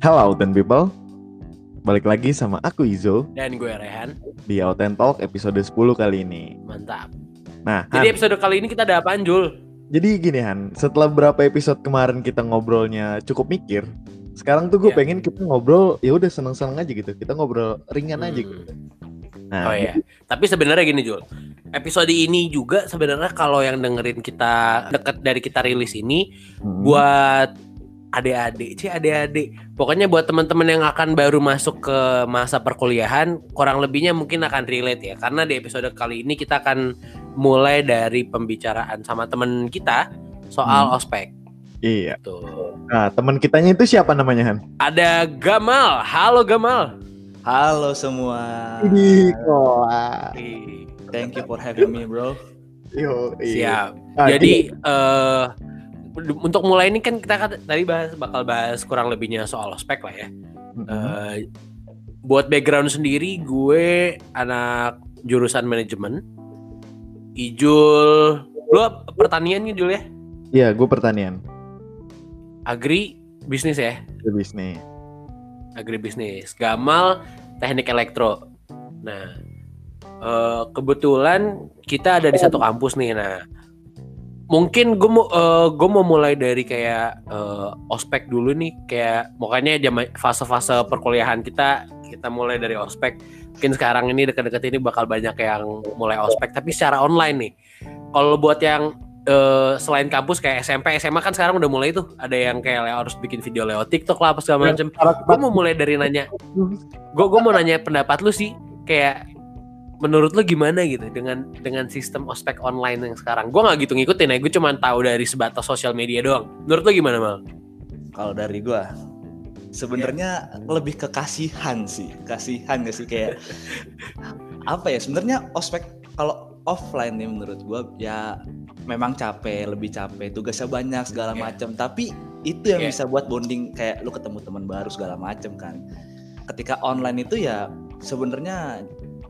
Hello Auten People. Balik lagi sama aku Izo. Dan gue Rehan. Di Auten Talk episode 10 kali ini. Mantap. Nah Jadi Han, episode kali ini kita ada apaan Jul? jadi gini Han. Setelah beberapa episode kemarin kita ngobrolnya cukup mikir Sekarang tuh gue Iya. pengen kita ngobrol ya udah seneng-seneng aja gitu. Kita ngobrol ringan aja Hmm. gitu Nah Oh iya. Tapi sebenarnya gini Jul. Episode ini juga sebenarnya kalau yang dengerin kita Deket dari kita rilis ini hmm, Buat adik-adik Cie adik-adik Pokoknya buat teman-teman yang akan baru masuk ke masa perkuliahan Kurang lebihnya mungkin akan relate ya Karena di episode kali ini kita akan mulai dari pembicaraan sama temen kita Soal Hmm. ospek Iya Tuh. Nah teman kitanya itu siapa namanya Han? Ada Gamal Halo Gamal Halo semua. Ini Thank you for having me, bro. Yo, iya. Siap. Ah, Jadi eh untuk mulai ini kan kita kan tadi bahas bakal bahas kurang lebihnya soal ospek lah ya. Mm-mm. Eh, buat background sendiri gue anak jurusan manajemen. Ijul, lu pertanian nih Jul ya? Iya gue pertanian Agri bisnis ya? Ke bisnis Agri bisnis. Gamal teknik elektro. Nah, eh, kebetulan kita ada di satu kampus nih. Nah, mungkin gue mau eh, gue mau mulai dari kayak eh, ospek dulu nih. Kayak makanya zaman fase-fase perkuliahan kita kita mulai dari ospek. Mungkin sekarang ini dekat-dekat ini bakal banyak yang mulai ospek, tapi secara online nih. Kalau buat yang eh, selain kampus kayak SMP, SMA kan sekarang udah mulai tuh ada yang kayak harus bikin video lewat TikTok lah apa segala macem gue mau mulai dari nanya gue gue mau nanya pendapat lu sih kayak menurut lu gimana gitu dengan dengan sistem ospek online yang sekarang gue nggak gitu ngikutin ya gue cuma tahu dari sebatas sosial media doang menurut lu gimana mal Kalau dari gua sebenarnya lebih ke kasihan sih. Kasihan gak sih kayak apa ya? Sebenarnya ospek kalau offline nih menurut gua ya memang capek, lebih capek, tugasnya banyak segala Iya. macam. Tapi itu yang Iya. bisa buat bonding kayak lu ketemu teman baru segala macam kan. Ketika online itu ya sebenarnya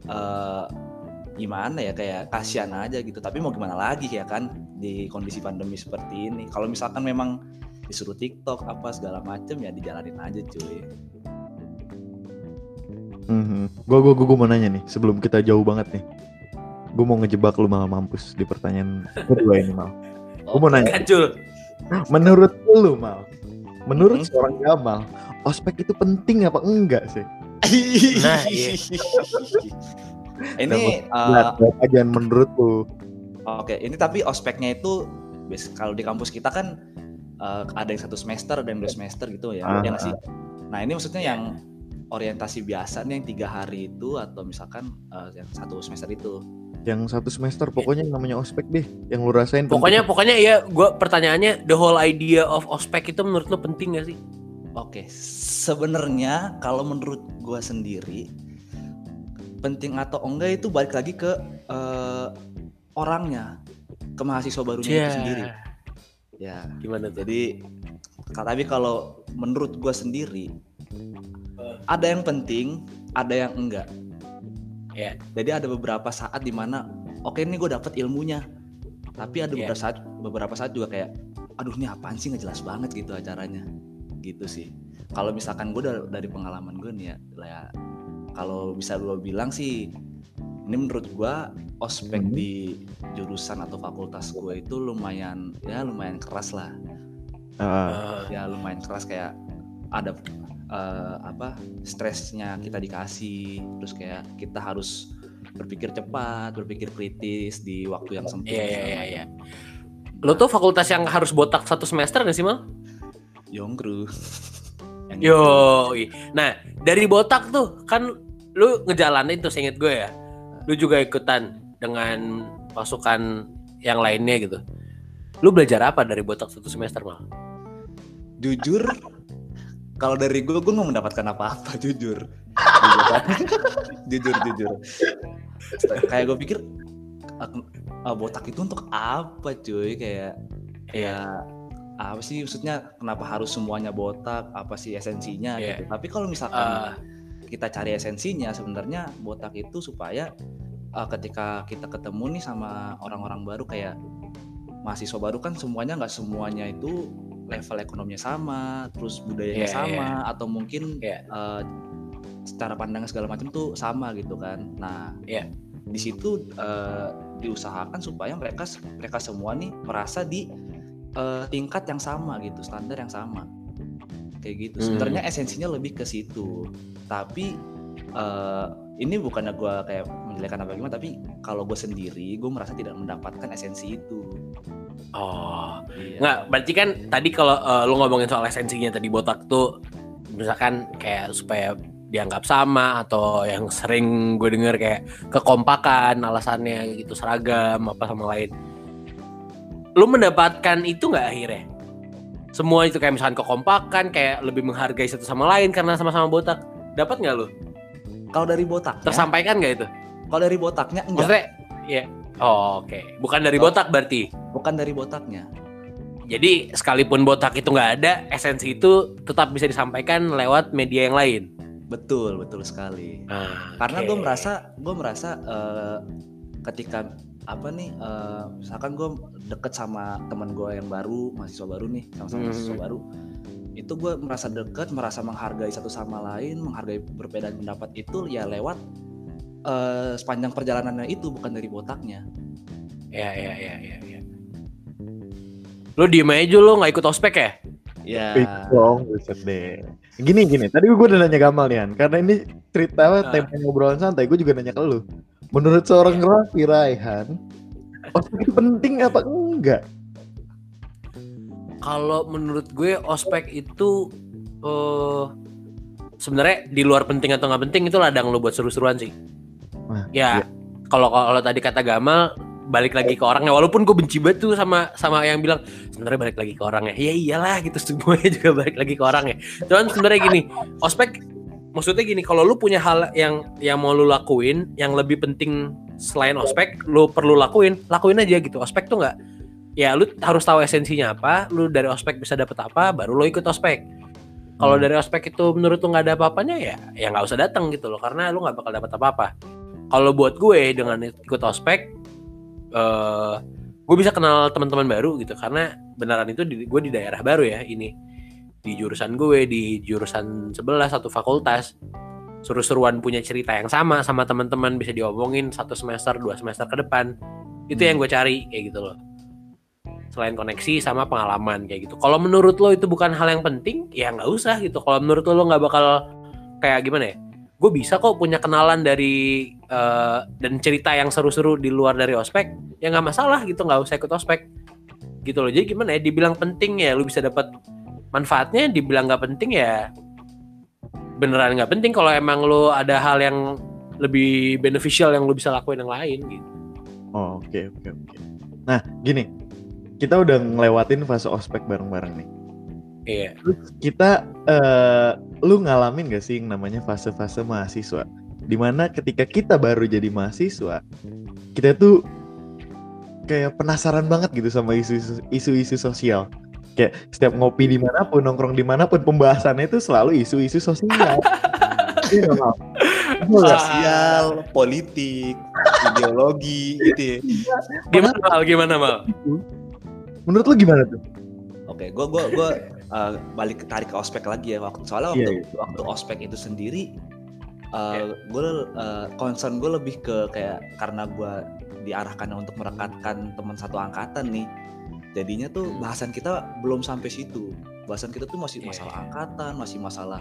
eh, gimana ya kayak kasihan aja gitu tapi mau gimana lagi ya kan di kondisi pandemi seperti ini kalau misalkan memang disuruh TikTok apa segala macem ya dijalanin aja cuy Gue gue gue mau nanya nih sebelum kita jauh banget nih. Gue mau ngejebak lu mal mampus di pertanyaan kedua ini mal. Gue mau nanya, kacul menurut lu mal, menurut Hmm? seorang Gamal, ospek itu penting apa enggak sih? Nah, iya. ini eh, aja menurut lu. oke ini tapi ospeknya itu kalau di kampus kita kan eh, ada yang satu semester ada yang dua semester gitu ya Ah, ya sih nah ini maksudnya yang orientasi biasa nih yang tiga hari itu atau misalkan eh, yang satu semester itu Yang satu semester pokoknya yang namanya ospek deh, yang lu rasain. penting. pokoknya pokoknya ya gue pertanyaannya the whole idea of ospek itu menurut lu penting gak sih Oke, sebenarnya kalau menurut gua sendiri penting atau enggak itu balik lagi ke eh, orangnya, ke mahasiswa barunya itu Cia. sendiri. Ya, gimana tuh jadi tapi kalau menurut gua sendiri ada yang penting, ada yang enggak. Ya. Jadi ada beberapa saat di mana oke ini gue dapet ilmunya, tapi ada Ya. beberapa saat beberapa saat juga kayak, aduh ini apaan sih nggak jelas banget gitu acaranya, gitu sih. Kalau misalkan gue dari, dari pengalaman gue nih ya, ya, kalau bisa gue bilang sih, ini menurut gue ospek Hmm. di jurusan atau fakultas gue itu lumayan ya lumayan keras lah. Ah, Eh, ya lumayan keras kayak ada eh, apa stresnya kita dikasih terus kayak kita harus berpikir cepat berpikir kritis di waktu yang sempit iya iya iya iya. Lu tuh fakultas yang harus botak satu semester gak sih mal Yongkru. Yo, nah dari botak tuh kan lu ngejalanin tuh seinget gue ya. Lu juga ikutan dengan pasukan yang lainnya gitu. Lu belajar apa dari botak satu semester mal? jujur kalau dari gue gue nggak mendapatkan apa-apa jujur jujur jujur kayak gue pikir ah, botak itu untuk apa cuy kayak ya apa sih maksudnya kenapa harus semuanya botak apa sih esensinya Iya. gitu tapi kalau misalkan Ah. kita cari esensinya sebenarnya botak itu supaya uh, ketika kita ketemu nih sama orang-orang baru kayak mahasiswa baru kan semuanya nggak semuanya itu level ekonominya sama, terus budayanya Iya, sama, atau mungkin Iya. eh, secara pandang segala macam tuh sama gitu kan. Nah, Iya. di situ eh, diusahakan supaya mereka mereka semua nih merasa di eh, tingkat yang sama gitu, standar yang sama. Kayak gitu. Hmm. Sebenarnya esensinya lebih ke situ. Tapi eh, ini bukannya gue kayak menjelekan apa gimana, tapi kalau gue sendiri, gue merasa tidak mendapatkan esensi itu. Oh, Iya. nggak. Berarti kan tadi kalau eh, lu ngomongin soal esensinya tadi botak tuh, misalkan kayak supaya dianggap sama atau yang sering gue denger kayak kekompakan alasannya gitu seragam apa sama lain. Lu mendapatkan itu nggak akhirnya? Semua itu kayak misalkan kekompakan, kayak lebih menghargai satu sama lain karena sama-sama botak. Dapat nggak lu? Kalau dari botaknya, Tersampaikan nggak itu? kalau dari botaknya enggak, Maksudnya, ya. Oh, Oke, bukan dari botak berarti. bukan dari botaknya. Jadi sekalipun botak itu nggak ada, esensi itu tetap bisa disampaikan lewat media yang lain. Betul, betul sekali. Nah, Karena oke. gue merasa, gue merasa eh, ketika apa nih, eh, misalkan gue deket sama teman gue yang baru, mahasiswa baru nih, sama-sama Hmm. mahasiswa baru, itu gue merasa deket, merasa menghargai satu sama lain, menghargai perbedaan pendapat itu ya lewat eh, sepanjang perjalanannya itu bukan dari botaknya. ya ya ya ya. ya. Lo diem aja lo nggak ikut ospek ya? Ya, dong, deh. Gini gini, tadi gue udah nanya Gamal nih, karena ini cerita apa, Ah. tema ngobrolan santai, gue juga nanya ke lu. Menurut seorang Raffi Raihan, ospek itu penting apa enggak? Kalau menurut gue ospek itu eh sebenarnya di luar penting atau nggak penting itu ladang lo buat seru-seruan sih. Wah, ya kalau kalau tadi kata Gamal balik lagi ke orangnya walaupun gue benci banget tuh sama sama yang bilang sebenarnya balik lagi ke orangnya ya iyalah gitu semuanya juga balik lagi ke orangnya cuman sebenarnya gini ospek maksudnya gini kalau lu punya hal yang yang mau lu lakuin yang lebih penting selain ospek lu perlu lakuin lakuin aja gitu. Ospek tuh nggak ya lu harus tahu esensinya apa lu dari ospek bisa dapet apa baru lu ikut ospek. Kalau Hmm. dari ospek itu menurut lu nggak ada apa-apanya ya ya nggak usah datang gitu loh karena lu nggak bakal dapat apa-apa. Kalau buat gue dengan ikut ospek eh gue bisa kenal teman-teman baru gitu karena beneran itu di, gue di daerah baru ya ini di jurusan gue di jurusan sebelah satu fakultas seru-seruan punya cerita yang sama sama teman-teman bisa diomongin satu semester dua semester ke depan. Itu yang gue cari kayak gitu loh. Selain koneksi sama pengalaman kayak gitu. Kalau menurut lo itu bukan hal yang penting ya nggak usah gitu. Kalau menurut lo lo nggak bakal kayak gimana ya? Gue bisa kok punya kenalan dari eh, dan cerita yang seru-seru di luar dari ospek ya nggak masalah gitu nggak usah ikut ospek. Gitu loh. Jadi gimana ya? Dibilang penting ya lu bisa dapat manfaatnya dibilang nggak penting ya beneran nggak penting kalau emang lu ada hal yang lebih beneficial yang lu bisa lakuin yang lain gitu Oh, oke oke oke. Nah, gini. Kita udah ngelewatin fase ospek bareng-bareng nih. iya Terus kita eh lu ngalamin gak sih yang namanya fase-fase mahasiswa? Di mana ketika kita baru jadi mahasiswa, kita tuh kayak penasaran banget gitu sama isu-isu sosial. Kayak setiap ngopi di mana pun, nongkrong di mana pun, pembahasannya itu selalu isu-isu sosial. Iya sosial, politik, ideologi gitu ya. gimana mal? Gimana mal? Menurut lu gimana tuh? Oke, gue gua gua uh, balik tarik ke ospek lagi ya waktu soalnya waktu Iya, waktu ospek itu sendiri uh, gue uh, concern gue lebih ke kayak karena gue diarahkan untuk merekatkan teman satu angkatan nih jadinya tuh Hmm. bahasan kita belum sampai situ bahasan kita tuh masih Iya, masalah iya. angkatan masih masalah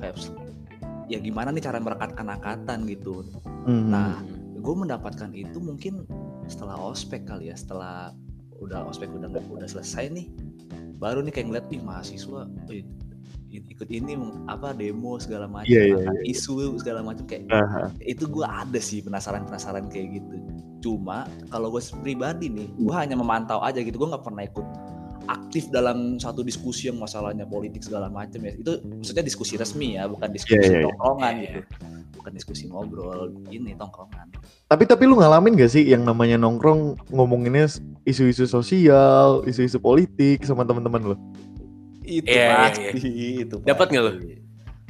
kayak ya gimana nih cara merekatkan angkatan gitu Hmm. Nah, gue mendapatkan itu mungkin setelah ospek kali ya, setelah udah ospek udah udah selesai nih, baru nih kayak ngeliat ih mahasiswa ikut ini apa demo segala macam, Iya, iya, angkat isu segala macam kayak Aha. itu gue ada sih penasaran penasaran kayak gitu. Cuma kalau gue pribadi nih, gue hanya memantau aja gitu, gue nggak pernah ikut aktif dalam satu diskusi yang masalahnya politik segala macam ya itu maksudnya diskusi resmi ya bukan diskusi Iya, iya, iya. tongkrongan Iya, gitu bukan diskusi ngobrol ini tongkrongan Tapi tapi lu ngalamin gak sih yang namanya nongkrong ngomonginnya isu-isu sosial, isu-isu politik sama teman-teman lu? Itu Iya, iya, pasti itu Dapat nggak pasti.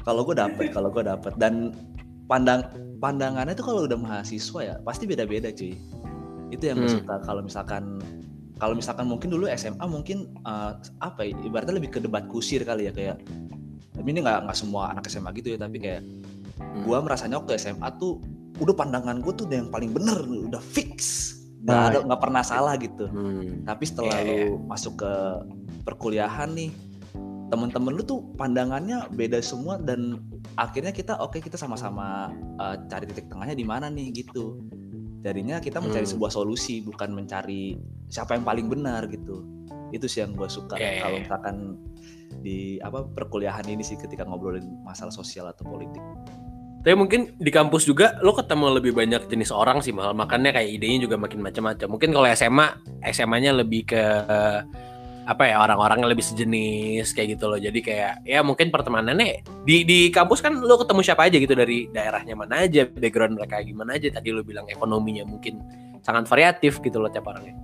kalau gue dapet kalau gue dapet dan pandang pandangannya tuh kalau udah mahasiswa ya pasti beda-beda cuy itu yang gue Hmm. suka kalau misalkan kalau misalkan mungkin dulu SMA mungkin eh, apa ya, ibaratnya lebih ke debat kusir kali ya kayak tapi ini nggak nggak semua anak SMA gitu ya tapi kayak Hmm. gua merasanya waktu SMA tuh udah pandangan gue tuh udah yang paling bener udah fix nggak Nah, ada nggak pernah salah gitu Hmm. tapi setelah Iya, lu masuk ke perkuliahan nih temen-temen lu tuh pandangannya beda semua dan akhirnya kita oke kita sama-sama uh, cari titik tengahnya di mana nih gitu jadinya kita mencari Hmm. sebuah solusi bukan mencari siapa yang paling benar gitu itu sih yang gue suka Iya, iya, kalau iya. misalkan di apa perkuliahan ini sih ketika ngobrolin masalah sosial atau politik Tapi mungkin di kampus juga lo ketemu lebih banyak jenis orang sih mal makanya kayak idenya juga makin macam-macam. Mungkin kalau SMA SMA-nya lebih ke apa ya orang-orang yang lebih sejenis kayak gitu loh. Jadi kayak ya mungkin pertemanannya di di kampus kan lo ketemu siapa aja gitu dari daerahnya mana aja, background mereka gimana aja. Tadi lo bilang ekonominya mungkin sangat variatif gitu loh tiap orangnya.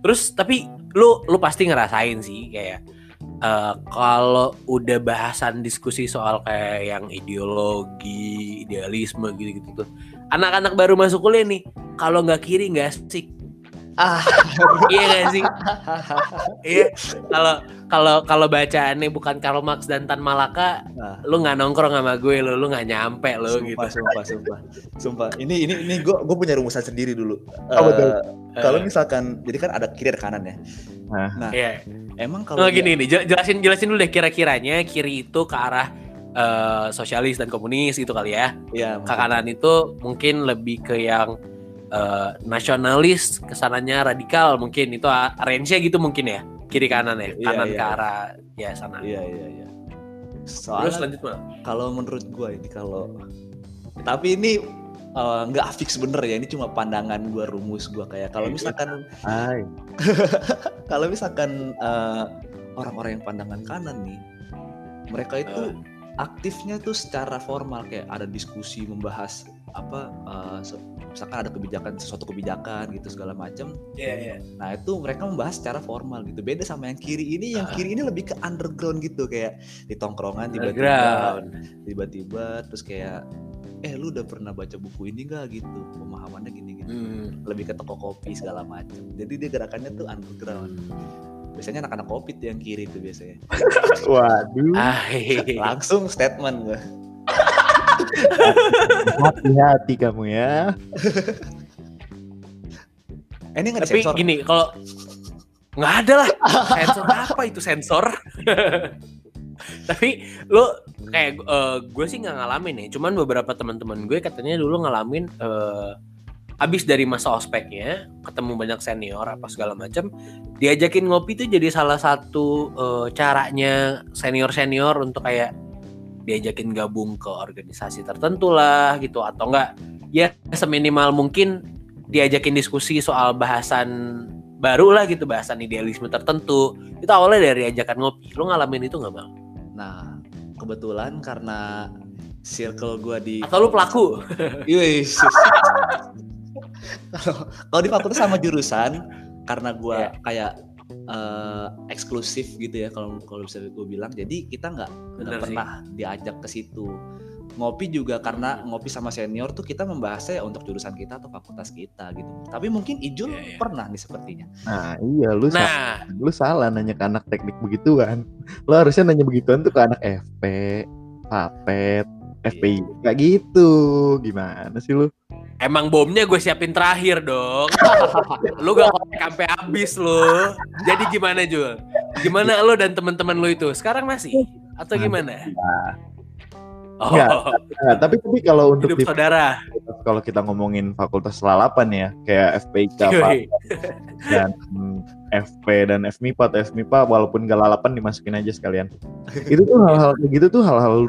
Terus tapi lo lo pasti ngerasain sih kayak eh, kalau udah bahasan diskusi soal kayak yang ideologi, idealisme gitu-gitu tuh. Anak-anak baru masuk kuliah nih, kalau nggak kiri nggak asik. Ah Iya nggak sih? Iya. Kalau kalau kalau bacaannya bukan Karl Marx dan Tan Malaka, nah. lu nggak nongkrong sama gue, lu lu nggak nyampe lu gitu. sumpah, sumpah, sumpah, sumpah. Ini ini ini gue gue punya rumusan sendiri dulu. Tuh? Eh, kalau misalkan, jadi kan ada kiri ada kanan ya. Nah. Nah, Iya. emang kalau Oh dia- gini nih, jel- jelasin jelasin dulu deh kira-kiranya kiri itu ke arah eh, sosialis dan komunis gitu kali ya. ya, ke kanan itu mungkin lebih ke yang eh, nasionalis ke sananya radikal mungkin. Itu range-nya gitu mungkin ya. Kiri kanan ya Iya, kanan iya, ke iya. arah ya sana. Iya iya iya. terus Soalnya lanjut mal kalau menurut gue ini kalau tapi ini eh, nggak fix bener ya. Ini cuma pandangan gue rumus gue kayak kalau misalkan Hai. kalau misalkan eh, orang-orang yang pandangan kanan nih mereka itu aktifnya tuh secara formal kayak ada diskusi membahas apa se- misalkan ada kebijakan sesuatu kebijakan gitu segala macam iya iya Nah itu mereka membahas secara formal gitu. Beda sama yang kiri ini, yang kiri ini lebih ke underground gitu kayak di tongkrongan tiba-tiba, tiba-tiba terus kayak eh lu udah pernah baca buku ini gak gitu pemahamannya gini-gini. Hmm. Lebih ke toko kopi segala macam. Jadi dia gerakannya tuh underground. Biasanya anak-anak kopi tuh yang kiri tuh biasanya. Waduh. ah. Langsung statement gue. Hati-hati kamu ya. Eh, ini nggak tapi disensor. gini kalau nggak ada lah sensor apa itu sensor tapi lu kayak eh, gue sih nggak ngalamin ya cuman beberapa teman-teman gue katanya dulu ngalamin eh, habis dari masa ospeknya ketemu banyak senior apa segala macam diajakin ngopi tuh jadi salah satu eh, caranya senior senior untuk kayak diajakin gabung ke organisasi tertentu lah gitu. Atau enggak ya seminimal mungkin diajakin diskusi soal bahasan baru lah gitu bahasan idealisme tertentu. Itu awalnya dari ajakan ngopi. Lu ngalamin itu nggak bang Nah kebetulan karena circle gue di atau lu pelaku? Yes. Kalau kalau di fakultas sama jurusan karena gua Iya. kayak eh, eksklusif gitu ya kalau kalau bisa gue bilang jadi kita nggak sih. pernah diajak ke situ ngopi juga karena ngopi sama senior tuh kita membahasnya ya untuk jurusan kita atau fakultas kita gitu tapi mungkin Ijul Iya, iya. pernah nih sepertinya Nah iya lu salah. nah Lu salah nanya ke anak teknik begituan. Lu harusnya nanya begituan tuh ke anak FP, Papet, FPI. Gak gitu. Gimana sih lu? Emang bomnya gue siapin terakhir dong. Lu gak kontak sampai habis lu. Jadi gimana Jul? Gimana lu dan teman-teman lu itu? Sekarang masih? Atau gimana? oh. Nah, tapi tapi kalau untuk hidup di saudara. kalau kita ngomongin fakultas lalapan ya, kayak FPIK dan FP dan FMIPA atau FMIPA walaupun gak lalapan dimasukin aja sekalian. Itu tuh hal-hal gitu tuh hal-hal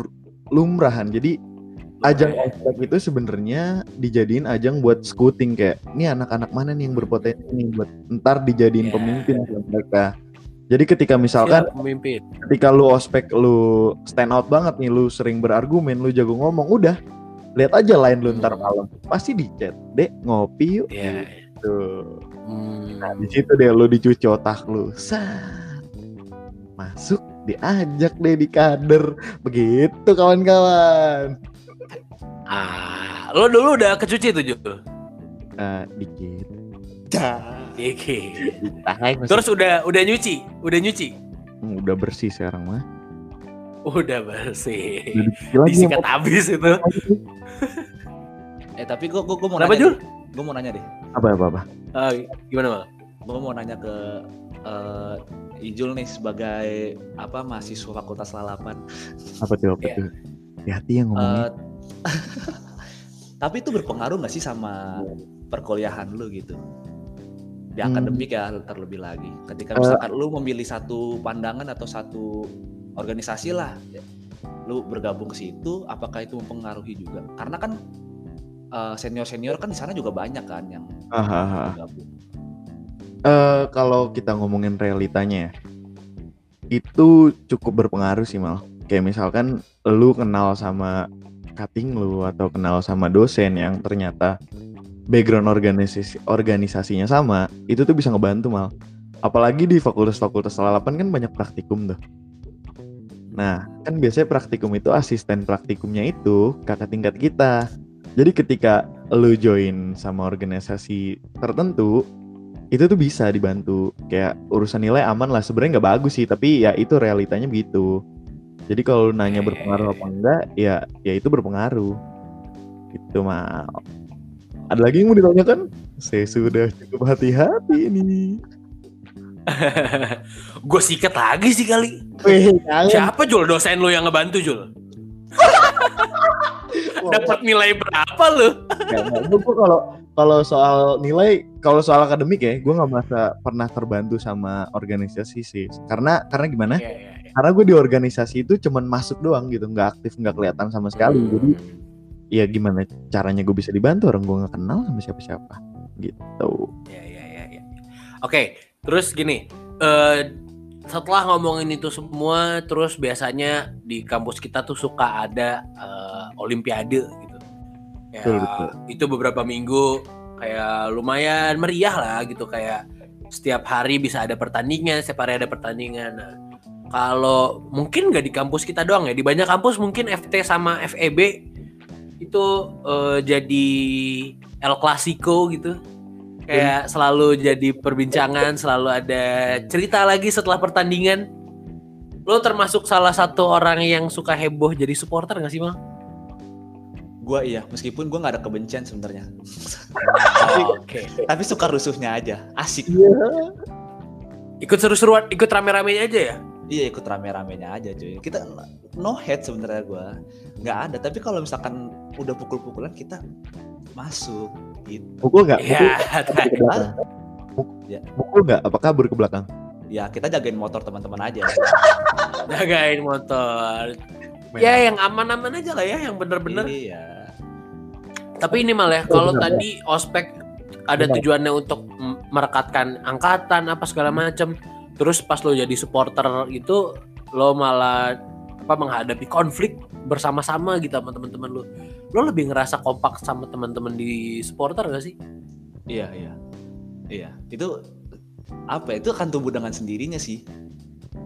lumrahan. Jadi ajang ospek itu sebenarnya dijadiin ajang buat scouting kayak ini anak-anak mana nih yang berpotensi nih buat ntar dijadiin Ya. pemimpin buat mereka. Jadi ketika misalkan Siap, pemimpin ketika lu ospek lu stand out banget nih lu sering berargumen lu jago ngomong udah lihat aja lain lu ntar Hmm. malam pasti di chat dek ngopi yuk Iya. tuh Hmm. nah di situ deh lu dicuci otak lu Sat. masuk diajak deh di kader begitu kawan-kawan Ah, lo dulu udah kecuci tuh Jul? dikit Ya. Oke. Tai, masih- Terus udah udah nyuci, udah nyuci. Hmm, udah bersih sekarang mah. Udah bersih. Udah dikit Disikat habis itu. Eh tapi gue gue mau Kenapa, nanya. Jul? Gue mau nanya deh. apa apa apa. Ah, gimana mal? Gue mau nanya ke eh, Ijul nih sebagai apa mahasiswa Fakultas Lalapan. Apa tuh apa Iya. tuh? Hati-hati yang ngomongnya. Eh, tapi itu berpengaruh nggak sih sama perkuliahan lu gitu? Di Hmm. akademik ya terlebih lagi. Ketika Eh. misalkan lu memilih satu pandangan atau satu organisasi lah, lu bergabung ke situ, apakah itu mempengaruhi juga? Karena kan senior senior kan di sana juga banyak kan yang Ah, ah, ah. bergabung. Eh, kalau kita ngomongin realitanya ya, itu cukup berpengaruh sih mal. Kayak misalkan lu kenal sama cutting lu atau kenal sama dosen yang ternyata background organisasi organisasinya sama, itu tuh bisa ngebantu mal. Apalagi di fakultas-fakultas lalapan kan banyak praktikum tuh. Nah, kan biasanya praktikum itu asisten praktikumnya itu kakak tingkat kita. Jadi ketika lu join sama organisasi tertentu, itu tuh bisa dibantu kayak urusan nilai aman lah sebenarnya nggak bagus sih tapi ya itu realitanya begitu jadi kalau lu nanya berpengaruh apa enggak ya ya itu berpengaruh. Itu mal ada lagi yang mau ditanyakan? Saya sudah cukup hati-hati ini. Gue sikat lagi sih kali. Siapa Jul? Dosen lu yang ngebantu Jul? Dapat nilai berapa lu? gue kalau kalau soal nilai kalau soal akademik ya gue nggak merasa pernah terbantu sama organisasi sih. Karena karena gimana? Iya, iya. Karena gue di organisasi itu cuman masuk doang gitu nggak aktif nggak kelihatan sama sekali jadi ya gimana caranya gue bisa dibantu orang gue nggak kenal sama siapa-siapa gitu Ya, ya, ya, ya. Oke, terus gini, eh setelah ngomongin itu semua, terus biasanya di kampus kita tuh suka ada eh, olimpiade gitu. Ya, Betul, betul. itu beberapa minggu kayak lumayan meriah lah gitu kayak setiap hari bisa ada pertandingan, setiap hari ada pertandingan. Nah, kalau mungkin nggak di kampus kita doang ya, di banyak kampus mungkin FT sama FEB itu eh, jadi El Clasico gitu kayak selalu jadi perbincangan selalu ada cerita lagi setelah pertandingan lo termasuk salah satu orang yang suka heboh jadi supporter gak sih mal? Gua iya, meskipun gua nggak ada kebencian sebenarnya. Oke. Tapi suka rusuhnya aja, asik. Ikut seru-seruan, ikut rame-ramenya aja ya? Iya ikut rame-ramenya aja cuy. Kita no head sebenarnya gua nggak ada. Tapi kalau misalkan udah pukul-pukulan kita masuk gitu. pukul nggak pukul, Iya, Ya. pukul nggak apa kabur ke belakang Ya kita jagain motor teman-teman aja. jagain motor. Ya yang aman-aman aja lah ya, yang bener-bener. Iya. Tapi ini malah ya, kalau tadi ospek ada tujuannya untuk merekatkan angkatan apa segala macam. Terus pas lo jadi supporter itu lo malah apa menghadapi konflik bersama-sama gitu sama teman-teman lo. Lo lebih ngerasa kompak sama teman-teman di supporter gak sih? Iya iya. Iya. Itu apa? ya, Itu akan tumbuh dengan sendirinya sih.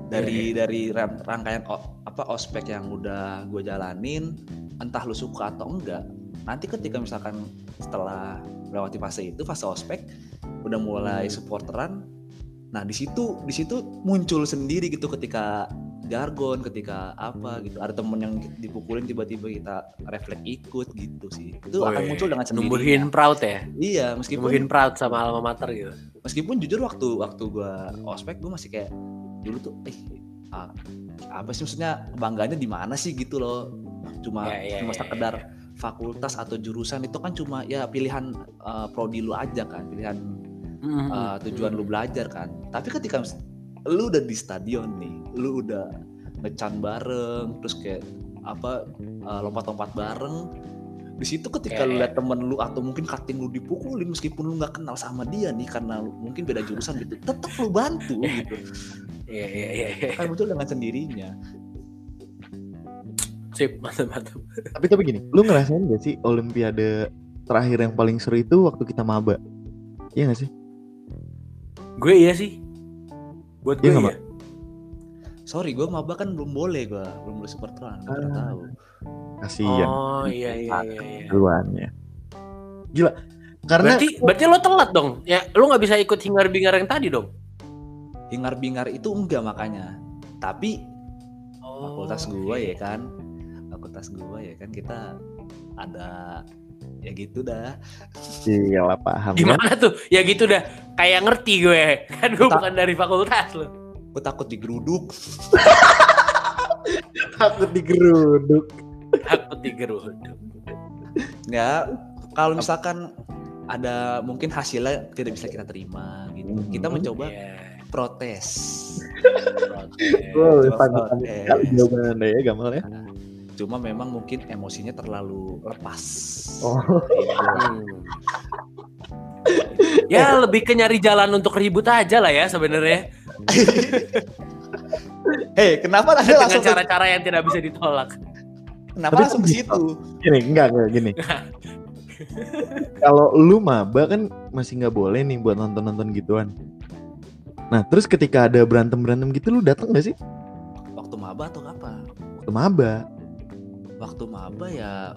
Dari dari ran- rangkaian o- apa ospek yang udah gue jalanin, entah lu suka atau enggak. Nanti ketika misalkan setelah melewati fase itu, fase ospek, udah mulai supporteran. Nah di situ di situ muncul sendiri gitu ketika jargon, ketika apa gitu. Ada temen yang dipukulin tiba-tiba kita refleks ikut gitu sih. Itu akan muncul dengan sendirinya. Numbuhin proud ya, Iya, meskipun numbuhin proud sama alma mater gitu. meskipun jujur waktu waktu gua ospek gue masih kayak dulu tuh eh apa sih maksudnya bangganya di mana sih gitu loh cuma Ya, ya, cuma ya, sekedar ya. fakultas atau jurusan itu kan cuma ya pilihan uh, prodi lu aja kan pilihan Mm, uh, tujuan lu belajar kan tapi ketika lu udah di stadion nih lu udah ngecan bareng terus kayak apa uh, lompat-lompat bareng di situ ketika lu Kayak- lihat temen lu atau mungkin cutting lu dipukulin meskipun lu nggak kenal sama dia nih karena lu mungkin beda jurusan gitu tetap lu bantu gitu Iya iya iya. iya. kan muncul dengan sendirinya Sip, mantap mantap. tapi tapi gini lu ngerasain gak sih olimpiade terakhir yang paling seru itu waktu kita maba iya gak sih Gue iya sih. Buat gue Iya nggak, iya. sorry gue maba kan belum boleh gue belum boleh supporteran nggak pernah Ah. tahu kasian Oh iya iya iya. iya. duluannya gila Karena Berarti berarti lo telat dong. Ya, lo nggak bisa ikut hingar-bingar yang tadi dong. Hingar-bingar itu enggak makanya. Tapi fakultas gua ya kan. Fakultas gua ya kan kita ada ya gitu dah. iya lah paham. kan? Gimana tuh? Ya gitu dah. Kayak ngerti gue. Kan gue bukan dari fakultas lo. Gue takut digeruduk. Takut digeruduk. Aku digeruduk. Ya, kalau misalkan ada mungkin hasilnya tidak bisa kita terima gitu. Mhm. Kita mencoba Iya. protes. protes. Oh, protes. sekali jawaban anda ya Gamal ya. Cuma memang mungkin emosinya terlalu lepas. Oh. Hmm. Ya lebih ke nyari jalan untuk ribut aja lah ya sebenarnya Hei, kenapa anda dengan langsung cara-cara yang tidak bisa ditolak. kenapa Tapi langsung ke situ? Gini, enggak, enggak gini. Kalau lu maba kan masih nggak boleh nih buat nonton-nonton gituan. Nah, terus ketika ada berantem-berantem gitu lu datang gak sih? Waktu maba atau apa? Waktu maba. Waktu maba ya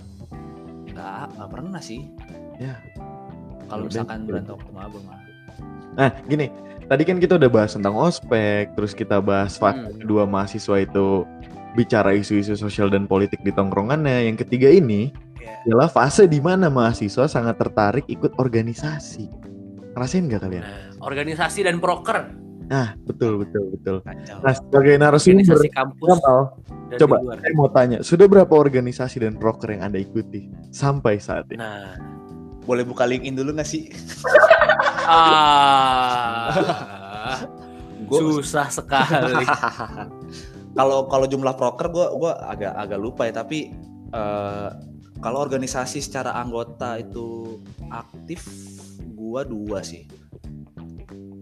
nggak nggak pernah sih. Ya. Kalau misalkan berantem waktu maba mah. Nah, gini. Tadi kan kita udah bahas tentang ospek, terus kita bahas fase Hmm. kedua mahasiswa itu bicara isu-isu sosial dan politik di tongkrongannya. Yang ketiga ini Iya. adalah fase di mana mahasiswa sangat tertarik ikut organisasi. Ngerasain nggak kalian? Nah, organisasi dan proker, Nah, betul, betul, betul. Kacau. Nah, sebagai narasumber, kampus dan coba luar. saya mau tanya, sudah berapa organisasi dan proker yang Anda ikuti sampai saat ini? Nah, Boleh buka LinkedIn dulu nggak sih? ah, susah sekali. kalau kalau jumlah proker gue gua agak agak lupa ya tapi eh, kalau organisasi secara anggota itu aktif gua dua sih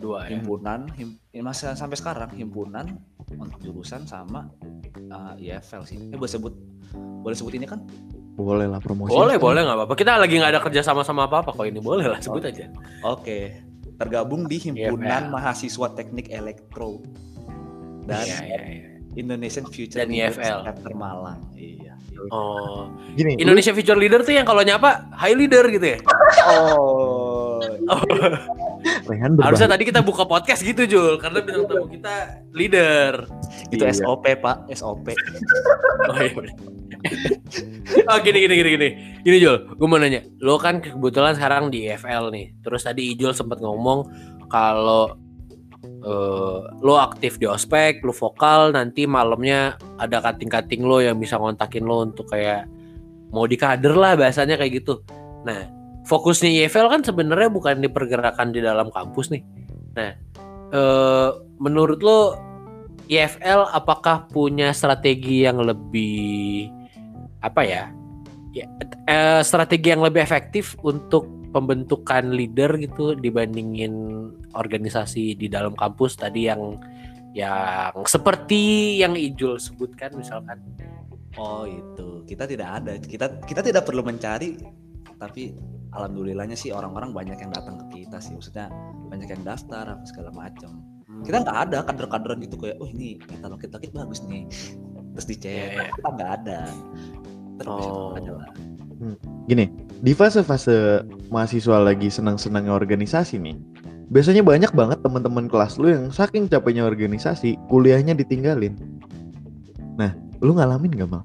Dua ya. himpunan him, ya masih sampai sekarang himpunan untuk jurusan sama eh, IFL sih eh boleh sebut boleh sebut ini kan Boleh lah promosi. Boleh, boleh nggak apa-apa. Kita lagi nggak ada kerja sama sama apa-apa kok ini. Boleh lah, sebut aja. oke tergabung di himpunan IFL. mahasiswa teknik elektro dan Iya, iya, iya. Indonesian Future Dan IFL. Chapter Malang iya Oh, Gini, Indonesia Future Leader tuh yang kalau nyapa high leader gitu ya. oh lu, Rehan Harusnya tadi kita buka podcast gitu Jul, karena bintang tamu kita leader. itu Iya. SOP pak SOP Oh iya. oh gini gini gini gini. Gini Jul, gue mau nanya. Lo kan kebetulan sekarang di EFL nih. Terus tadi Ijul sempat ngomong kalau eh, lo aktif di ospek, lo vokal, nanti malamnya ada kating-kating lo yang bisa ngontakin lo untuk kayak mau di kader lah bahasanya kayak gitu. Nah, fokusnya EFL kan sebenarnya bukan di pergerakan di dalam kampus nih. Nah, eh, menurut lo IFL apakah punya strategi yang lebih apa ya? Ya, eh, strategi yang lebih efektif untuk pembentukan leader gitu dibandingin organisasi di dalam kampus tadi yang yang seperti yang Ijul sebutkan misalkan. Oh itu kita tidak ada kita kita tidak perlu mencari tapi alhamdulillahnya sih orang-orang banyak yang datang ke kita sih maksudnya banyak yang daftar apa segala macam kita nggak ada kader-kaderan gitu kayak oh ini kita lokit lokit bagus nih terus dicek Iya, iya. kita nggak ada terus Oh. aja lah Gini, di fase-fase mahasiswa lagi senang-senangnya organisasi nih, biasanya banyak banget teman-teman kelas lu yang saking capeknya organisasi, kuliahnya ditinggalin. Nah, lu ngalamin gak mal?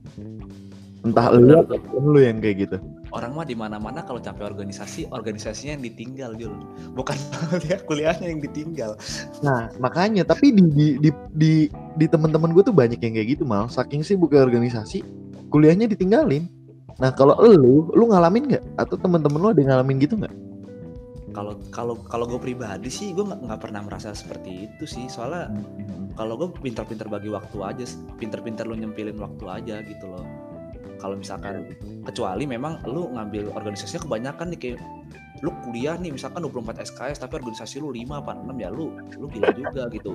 Entah Oh, lu lu yang kayak gitu. Orang mah di mana-mana kalau capek organisasi organisasinya yang ditinggal Jul bukan dia kuliahnya yang ditinggal Nah, makanya tapi di di di di, di teman-teman gue tuh banyak yang kayak gitu mal. Saking sih buka organisasi, kuliahnya ditinggalin. Nah, kalau lu, lu ngalamin nggak? Atau teman-teman lu ada yang ngalamin gitu nggak? kalau kalau kalau gue pribadi sih gue nggak pernah merasa seperti itu sih soalnya kalau gue pinter-pinter bagi waktu aja pinter-pinter lu nyempilin waktu aja gitu loh kalau misalkan kecuali memang lu ngambil organisasinya kebanyakan nih kayak lu kuliah nih misalkan 24 SKS tapi organisasi lu 5 apa 6 ya lu lu gila juga gitu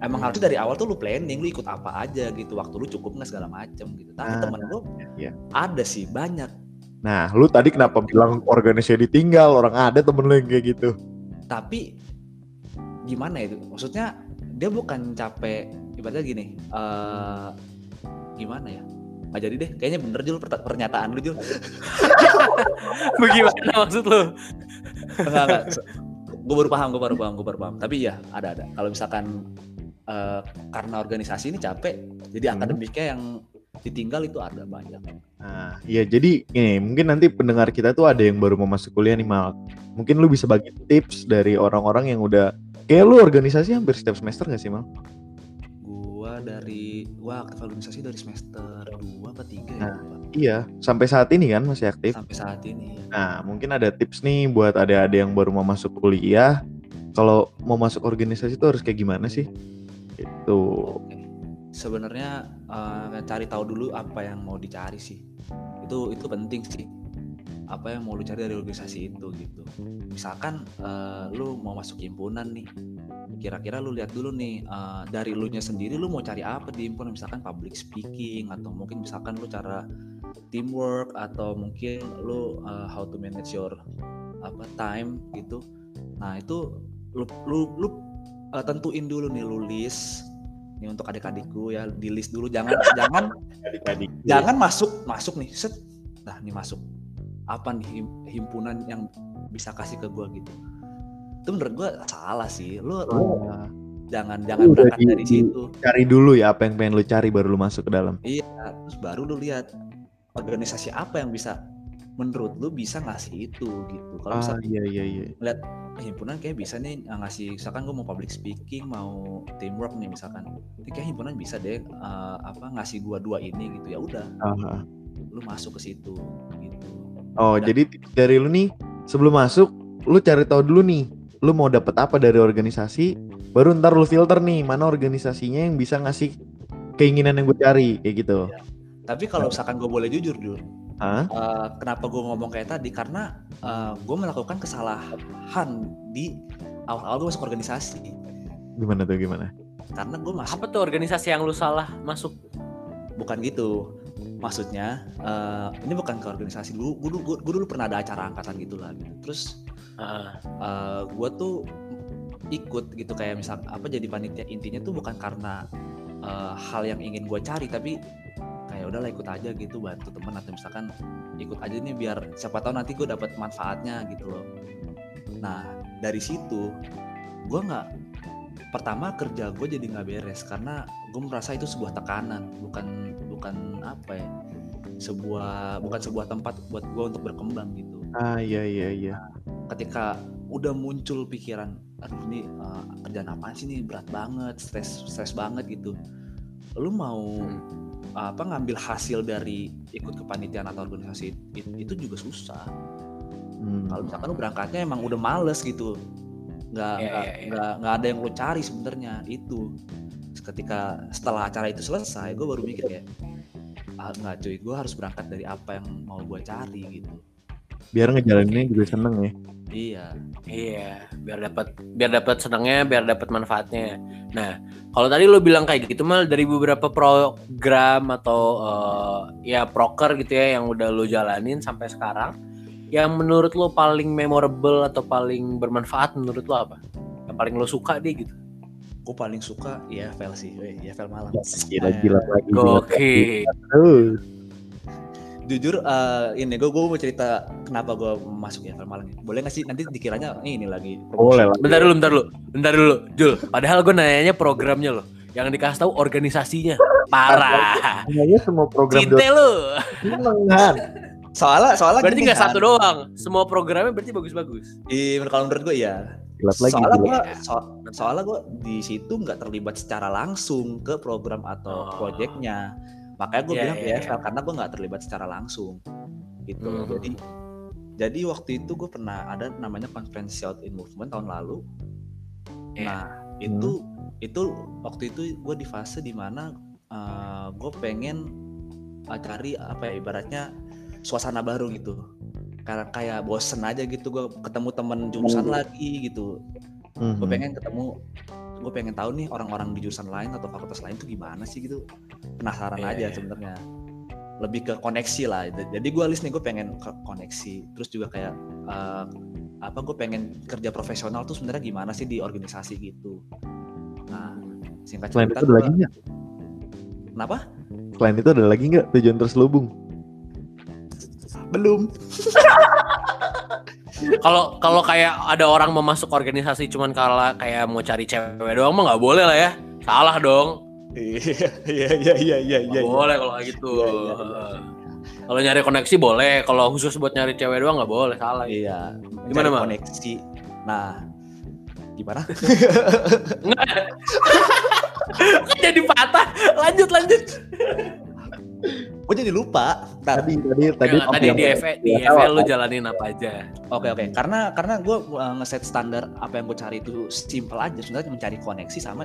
emang harusnya dari awal tuh lu planning lu ikut apa aja gitu waktu lu cukup nggak segala macem gitu tapi Ah, temen lu iya. ada sih banyak Nah, lu tadi kenapa bilang organisasi ditinggal? Orang ada temen lu yang kayak gitu. tapi gimana itu maksudnya dia bukan capek ibaratnya gini eh gimana ya nggak jadi deh kayaknya bener Jul pernyataan lu Jul Bagaimana maksud lo? enggak enggak gue baru paham gue baru paham gue baru paham tapi ya ada ada kalau misalkan eh, karena organisasi ini capek jadi Hmm. akademiknya yang ditinggal itu ada banyak Nah, iya jadi ini mungkin nanti pendengar kita tuh ada yang baru mau masuk kuliah nih Mal. Mungkin lu bisa bagi tips dari orang-orang yang udah kayak lu organisasi hampir setiap semester gak sih Mal? Dari gua aktif organisasi dari semester 2 apa 3 ya Nah. Iya, sampai saat ini kan masih aktif. sampai saat ini ya. Nah, mungkin ada tips nih buat adik-adik yang baru mau masuk kuliah. Kalau mau masuk organisasi tuh harus kayak gimana sih? Itu. Sebenarnya eh, cari tahu dulu apa yang mau dicari sih. Itu itu penting sih. Apa yang mau lu cari dari organisasi itu gitu. Misalkan eh, lu mau masuk himpunan nih. Kira-kira lu lihat dulu nih eh, dari lu nya sendiri lu mau cari apa di himpunan misalkan public speaking atau mungkin misalkan lu cara teamwork atau mungkin lu eh, how to manage your apa time gitu. Nah, itu lu lu lu eh, tentuin dulu nih lu list ini untuk adik-adikku ya di list dulu jangan jangan Adik-adik. jangan masuk masuk nih set nah ini masuk apa nih him- himpunan yang bisa kasih ke gua gitu. Itu menurut gua salah sih. Lu, lu Ah, jangan jangan berangkat di- dari situ. cari dulu ya apa yang pengen lu cari baru lu masuk ke dalam. iya terus baru lu lihat organisasi apa yang bisa menurut lu bisa ngasih itu gitu. Kalau Ah, misalnya iya iya iya. lihat himpunan kayak bisa nih uh, ngasih misalkan gue mau public speaking mau teamwork nih misalkan. Ini kayak himpunan bisa deh uh, apa ngasih gua dua ini gitu ya udah. Ah, ah. lu masuk ke situ Oh, Dan- jadi dari lu nih sebelum masuk lu cari tahu dulu nih lu mau dapet apa dari organisasi baru ntar lu filter nih mana organisasinya yang bisa ngasih keinginan yang gue cari kayak gitu. tapi kalau misalkan gue boleh jujur dulu Hah? kenapa gue ngomong kayak tadi karena gue melakukan kesalahan di awal-awal gue masuk organisasi Gimana tuh gimana? karena gue masuk Apa tuh organisasi yang lu salah masuk? bukan gitu maksudnya eh, ini bukan ke organisasi dulu gue dulu, gua dulu pernah ada acara angkatan gitu lah gitu. terus Heeh. gue tuh ikut gitu kayak misal apa jadi panitia intinya tuh bukan karena eh, hal yang ingin gue cari tapi kayak udahlah ikut aja gitu bantu temen atau misalkan ikut aja nih biar siapa tahu nanti gue dapat manfaatnya gitu loh nah dari situ gue nggak pertama kerja gue jadi nggak beres karena gue merasa itu sebuah tekanan bukan bukan apa ya sebuah bukan sebuah tempat buat gue untuk berkembang gitu. Ah iya iya iya. ketika udah muncul pikiran aduh ini uh, kerjaan apaan sih ini? Berat banget stres stres banget gitu. Lu mau apa ngambil hasil dari ikut kepanitiaan atau organisasi it- itu juga susah. Hmm. kalau misalkan lu berangkatnya emang udah males gitu nggak Iya, nggak iya, iya. nggak nggak ada yang lu cari sebenarnya itu ketika setelah acara itu selesai gue baru mikir kayak ah, nggak cuy gue harus berangkat dari apa yang mau gue cari gitu Biar ngejalaninnya juga seneng ya. iya Iya, biar dapat biar dapat senangnya, biar dapat manfaatnya. Nah, kalau tadi lu bilang kayak gitu mal dari beberapa program atau eh, ya proker gitu ya yang udah lu jalanin sampai sekarang, yang menurut lu paling memorable atau paling bermanfaat menurut lu apa? Yang paling lu suka deh gitu. gue paling suka IFL sih Weh, IFL Malang Gila gila lagi. Aduh. jujur eh, ini gue gue mau cerita kenapa gue masuk IFL Malang ya. boleh nggak sih nanti dikiranya "Ih, ini lagi Boleh lah. Bentar dulu, bentar dulu. Bentar dulu, Jul. Padahal gue nanyanya programnya loh. Yang dikasih tahu organisasinya. Parah. Kayaknya semua program Cinta lu. kan. Soalnya soalnya Berarti nggak kan. satu doang. Semua programnya berarti bagus-bagus. Iya, kalau menurut gue ya Gelap lagi. soalnya gue so- soalnya gue di situ nggak terlibat secara langsung ke program atau Oh. proyeknya makanya gue Iya, bilang iya, IFL karena gue nggak terlibat secara langsung gitu Hmm. jadi jadi waktu itu gue pernah ada namanya konferensi out in movement tahun lalu Iya. nah itu itu waktu itu gue di fase di mana gue pengen uh, cari apa ya ibaratnya suasana baru gitu. Karena kayak bosen aja gitu gue ketemu temen jurusan lagi gitu. Mhm. gue pengen ketemu gue pengen tahu nih orang-orang di jurusan lain atau fakultas lain tuh gimana sih gitu. Penasaran Iya, aja iya. sebenarnya. Lebih ke koneksi lah jadi gue list nih gue pengen ke koneksi. Terus juga kayak eh, apa gue pengen kerja profesional tuh sebenarnya gimana sih di organisasi gitu. Nah singkat Selain cerita itu ada gua- lagi nggak? kenapa? Selain itu ada lagi nggak tujuan terselubung? Belum. Kalau kalau kayak ada orang mau masuk organisasi cuman kala kayak mau cari cewek doang mah nggak boleh lah ya. Salah dong. Iya iya iya iya iya. Nggak boleh kalau kayak gitu. Iya, iya, iya. Kalau nyari koneksi boleh, kalau khusus buat nyari cewek doang nggak boleh, salah. Iya. Gimana, Mak? Koneksi. Nah, gimana? Jadi patah. Lanjut lanjut. Gue jadi lupa. Ntar. Tadi tadi tadi Tadi, di EV di EV lu apa. jalanin apa aja. Oke oke. Karena karena gue ngeset standar apa yang gue cari itu simple aja. Sebenarnya mencari koneksi sama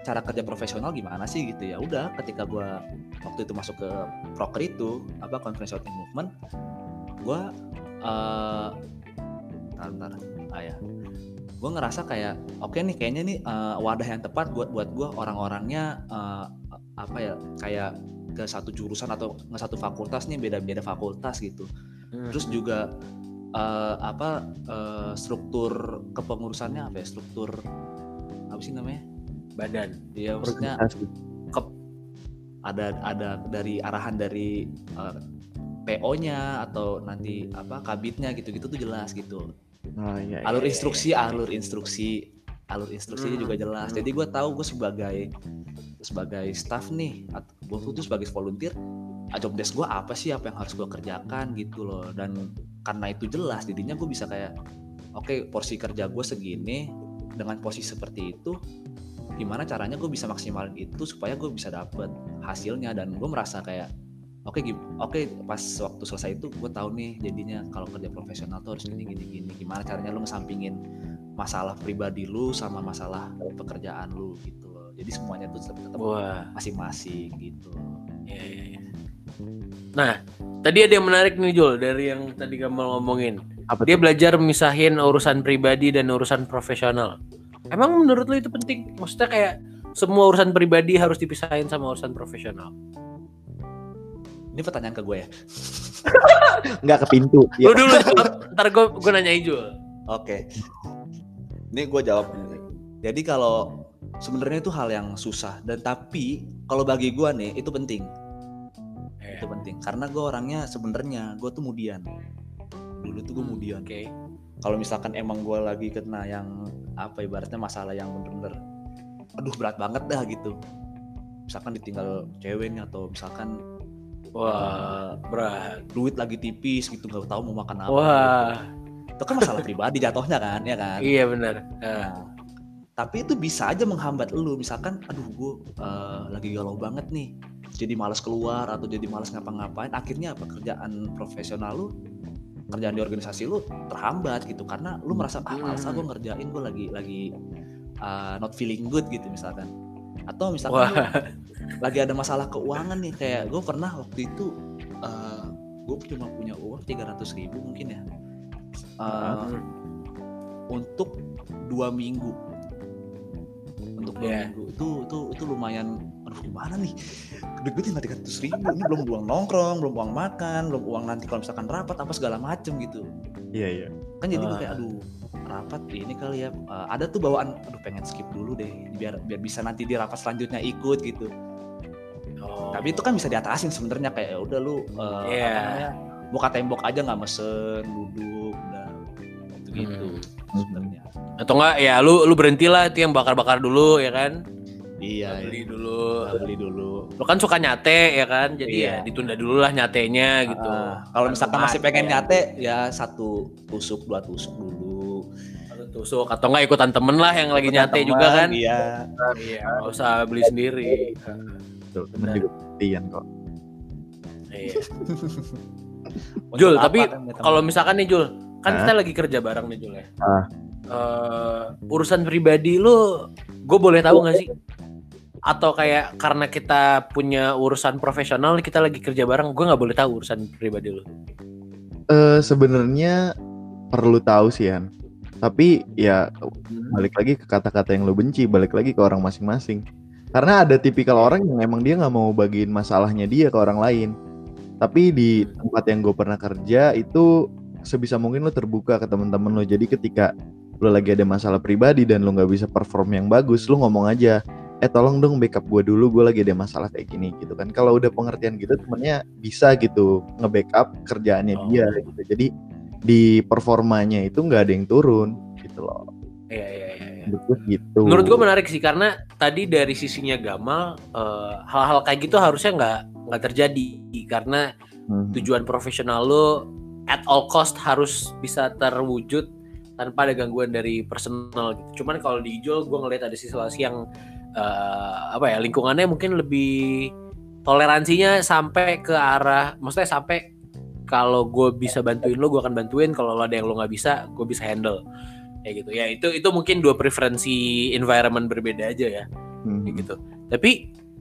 cara kerja profesional gimana sih gitu ya. Udah ketika gue waktu itu masuk ke proker itu apa conference shouting movement, gue eh ntar, ntar. Ah, ya. Gue ngerasa kayak oke nih kayaknya nih eh, wadah yang tepat buat buat gue orang-orangnya eh, apa ya kayak ke satu jurusan atau nggak satu fakultas nih beda-beda fakultas gitu terus juga eh, apa eh, struktur kepengurusannya apa ya struktur apa sih namanya badan. ya maksudnya organisasi. ada ada dari arahan dari eh, PO-nya atau nanti apa kabitnya gitu-gitu tuh jelas gitu Oh, iya, iya. alur instruksi alur instruksi alur instruksinya Hmm. juga jelas Hmm. jadi gue tahu gue sebagai sebagai staff nih gue tuh sebagai volunteer ah, job desk gue apa sih? Apa yang harus gue kerjakan? Gitu loh. Dan karena itu jelas jadinya gue bisa kayak oke porsi kerja gue segini dengan posisi seperti itu gimana caranya gue bisa maksimalin itu supaya gue bisa dapet hasilnya? Dan gue merasa kayak oke gim- oke pas waktu selesai itu gue tahu nih jadinya kalau kerja profesional tuh harus gini gini gini. Gimana caranya lu ngesampingin masalah pribadi lu sama masalah pekerjaan lu gitu jadi semuanya tuh tetap tetap Wah. masing-masing gitu Iya, iya, iya. Nah, tadi ada yang menarik nih Jul dari yang tadi kamu ngomongin. Apa Dia belajar misahin urusan pribadi dan urusan profesional. Emang menurut lu itu penting? Maksudnya kayak semua urusan pribadi harus dipisahin sama urusan profesional. ini pertanyaan ke gue ya nggak ke pintu. Lu Iya. dulu ntar gue gue nanya Jul. oke ini gue jawab jadi kalau sebenarnya itu hal yang susah. Dan tapi kalau bagi gue nih itu penting. Itu penting. Karena gue orangnya sebenarnya gue tuh mudian. Dulu tuh gue mudian. Oke. kalau misalkan emang gue lagi kena yang apa ibaratnya masalah yang bener-bener aduh berat banget dah gitu. Misalkan ditinggal ceweknya atau misalkan Wah, eh, berat. duit lagi tipis gitu. Nggak tahu mau makan apa Wah, itu kan masalah pribadi jatuhnya kan ya kan? Iya benar. Nah, tapi itu bisa aja menghambat lu. Misalkan aduh gue lagi galau banget nih. Jadi malas keluar atau jadi malas ngapa-ngapain. Akhirnya pekerjaan profesional lu kerjaan di organisasi lu terhambat gitu. Karena lu merasa ah malas ah gue ngerjain gue lagi lagi uh, not feeling good gitu misalkan. Atau misalkan lu lagi ada masalah keuangan nih kayak gue pernah waktu itu gue cuma punya uang 300 ribu mungkin ya. Uh, Hmm. untuk dua minggu untuk dua Iya. minggu itu itu itu lumayan aduh gimana nih duit gue tinggal tiga ribu ini belum uang nongkrong belum uang makan belum uang nanti kalau misalkan rapat apa segala macem gitu Iya iya. kan jadi gue Ah. kayak aduh rapat ini kali ya Uh, ada tuh bawaan aduh pengen skip dulu deh biar biar bisa nanti di rapat selanjutnya ikut gitu Oh. tapi itu kan bisa diatasin sebenarnya kayak ya udah lu uh, Iya. apa namanya buka tembok aja nggak mesen duduk udah gitu gitu Hmm. sebenarnya atau enggak ya lu lu berhentilah itu yang bakar-bakar dulu ya kan? iya beli iya. dulu. Nggak beli dulu Lu kan suka nyate ya kan? Jadi Iya. ya ditunda dulu lah nyatenya gitu. Ah, kalau misalkan masih pengen nyate ya satu tusuk dua tusuk dulu Atau tusuk atau enggak ikutan temen lah yang lagi Ikutan nyate teman, juga kan? iya Iya, nggak usah beli sendiri. Tuh, temen juga pengertian kok. Iya. Jul, tapi kan? Kalau misalkan nih Jul, kan Hah? kita lagi kerja bareng nih Jul ya. Ah. Eh, urusan pribadi lu, gue boleh tahu nggak sih? Atau kayak karena kita punya urusan profesional, kita lagi kerja bareng, gue nggak boleh tahu urusan pribadi lu. Eh sebenarnya perlu tahu sih Yan. Tapi ya balik lagi ke kata-kata yang lo benci, balik lagi ke orang masing-masing. Karena ada tipikal orang yang emang dia nggak mau bagiin masalahnya dia ke orang lain. Tapi di tempat yang gue pernah kerja itu sebisa mungkin lo terbuka ke teman-teman lo. Jadi ketika lo lagi ada masalah pribadi dan lo nggak bisa perform yang bagus, lo ngomong aja. eh tolong dong backup gue dulu gue lagi ada masalah kayak gini gitu kan kalau udah pengertian gitu temennya bisa gitu nge-backup kerjaannya Oh. dia gitu jadi di performanya itu nggak ada yang turun gitu loh Iya iya iya. iya. gue gitu Menurut gue menarik sih karena tadi dari sisinya Gamal eh, hal-hal kayak gitu harusnya nggak nggak terjadi karena Hmm. tujuan profesional lo at all cost harus bisa terwujud tanpa ada gangguan dari personal gitu. Cuman kalau di Ijol gue ngeliat ada situasi yang eh, apa ya lingkungannya mungkin lebih toleransinya sampai ke arah maksudnya sampai kalau gue bisa bantuin lo gue akan bantuin. Kalau lo ada yang lo nggak bisa gue bisa handle. Kayak gitu. Ya itu itu mungkin dua preferensi environment berbeda aja ya. Hmm. kayak gitu. Tapi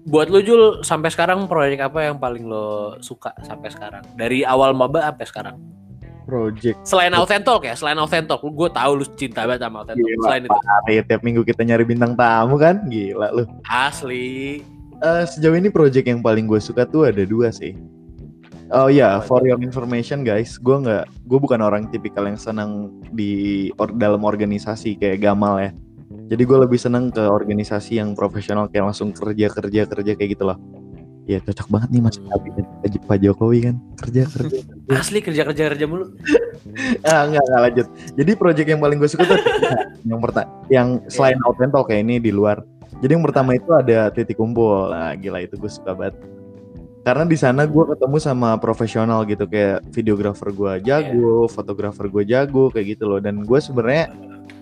buat lo Jul sampai sekarang proyek apa yang paling lo suka sampai sekarang? Dari awal maba sampai sekarang project. Selain Authentalk ya selain Authentalk gue tahu lu cinta banget sama Authentalk Gila, selain itu. Hari tiap minggu kita nyari bintang tamu kan? Gila lu. Asli. Eh, sejauh ini project yang paling gue suka tuh ada dua sih. Oh ya Apa for your information guys. Gue nggak gue bukan orang tipikal yang senang di or- dalam organisasi kayak Gamal ya. Jadi gue lebih seneng ke organisasi yang profesional kayak langsung kerja kerja kerja kayak gitu loh ya cocok banget nih mas. Hmm. kabinet Pak- Jokowi kan. Kerja kerja asli kerja kerja kerja mulu. Ah enggak enggak lanjut. Jadi project yang paling gue suka tuh yang pertama yang selain Outentol kayak ini di luar. Jadi yang pertama itu ada titik kumpul. Nah gila itu gue suka banget. Karena di sana gue ketemu sama profesional gitu kayak videografer gue jago fotografer gue jago kayak gitu loh. Dan gue sebenarnya